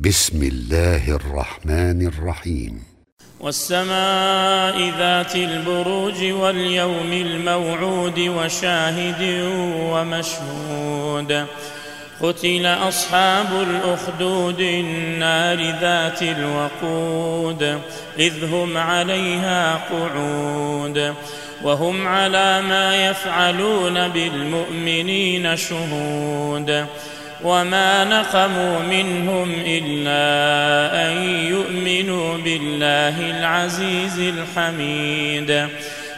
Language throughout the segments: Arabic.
بسم الله الرحمن الرحيم. والسماء ذات البروج واليوم الموعود وشاهد ومشهود. قتل أصحاب الأخدود النار ذات الوقود. إذ هم عليها قعود. وهم على ما يفعلون بالمؤمنين شهود. وما نقموا منهم الا ان يؤمنوا بالله العزيز الحميد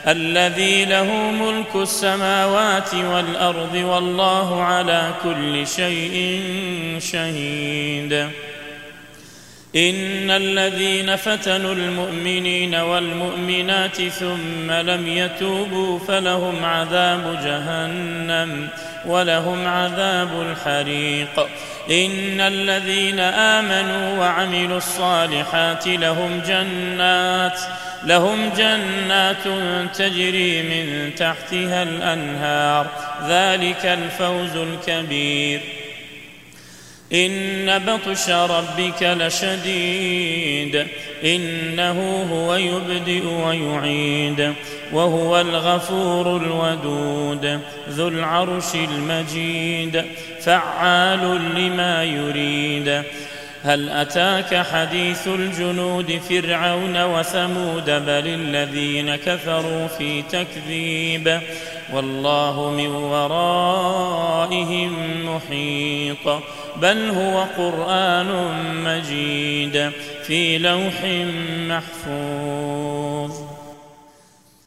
الذي له ملك السماوات والارض والله على كل شيء شهيد ان الذين فتنوا المؤمنين والمؤمنات ثم لم يتوبوا فلهم عذاب جهنم ولهم عذاب الحريق. إن الذين آمنوا وعملوا الصالحات لهم جنات لهم جنات تجري من تحتها الأنهار. ذلك الفوز الكبير. ان بطش ربك لشديد انه هو يبدئ ويعيد وهو الغفور الودود ذو العرش المجيد فعال لما يريد هل اتاك حديث الجنود فرعون وثمود بل الذين كفروا في تكذيب والله من ورائهم محيط بل هو قرآن مجيد في لوح محفوظ.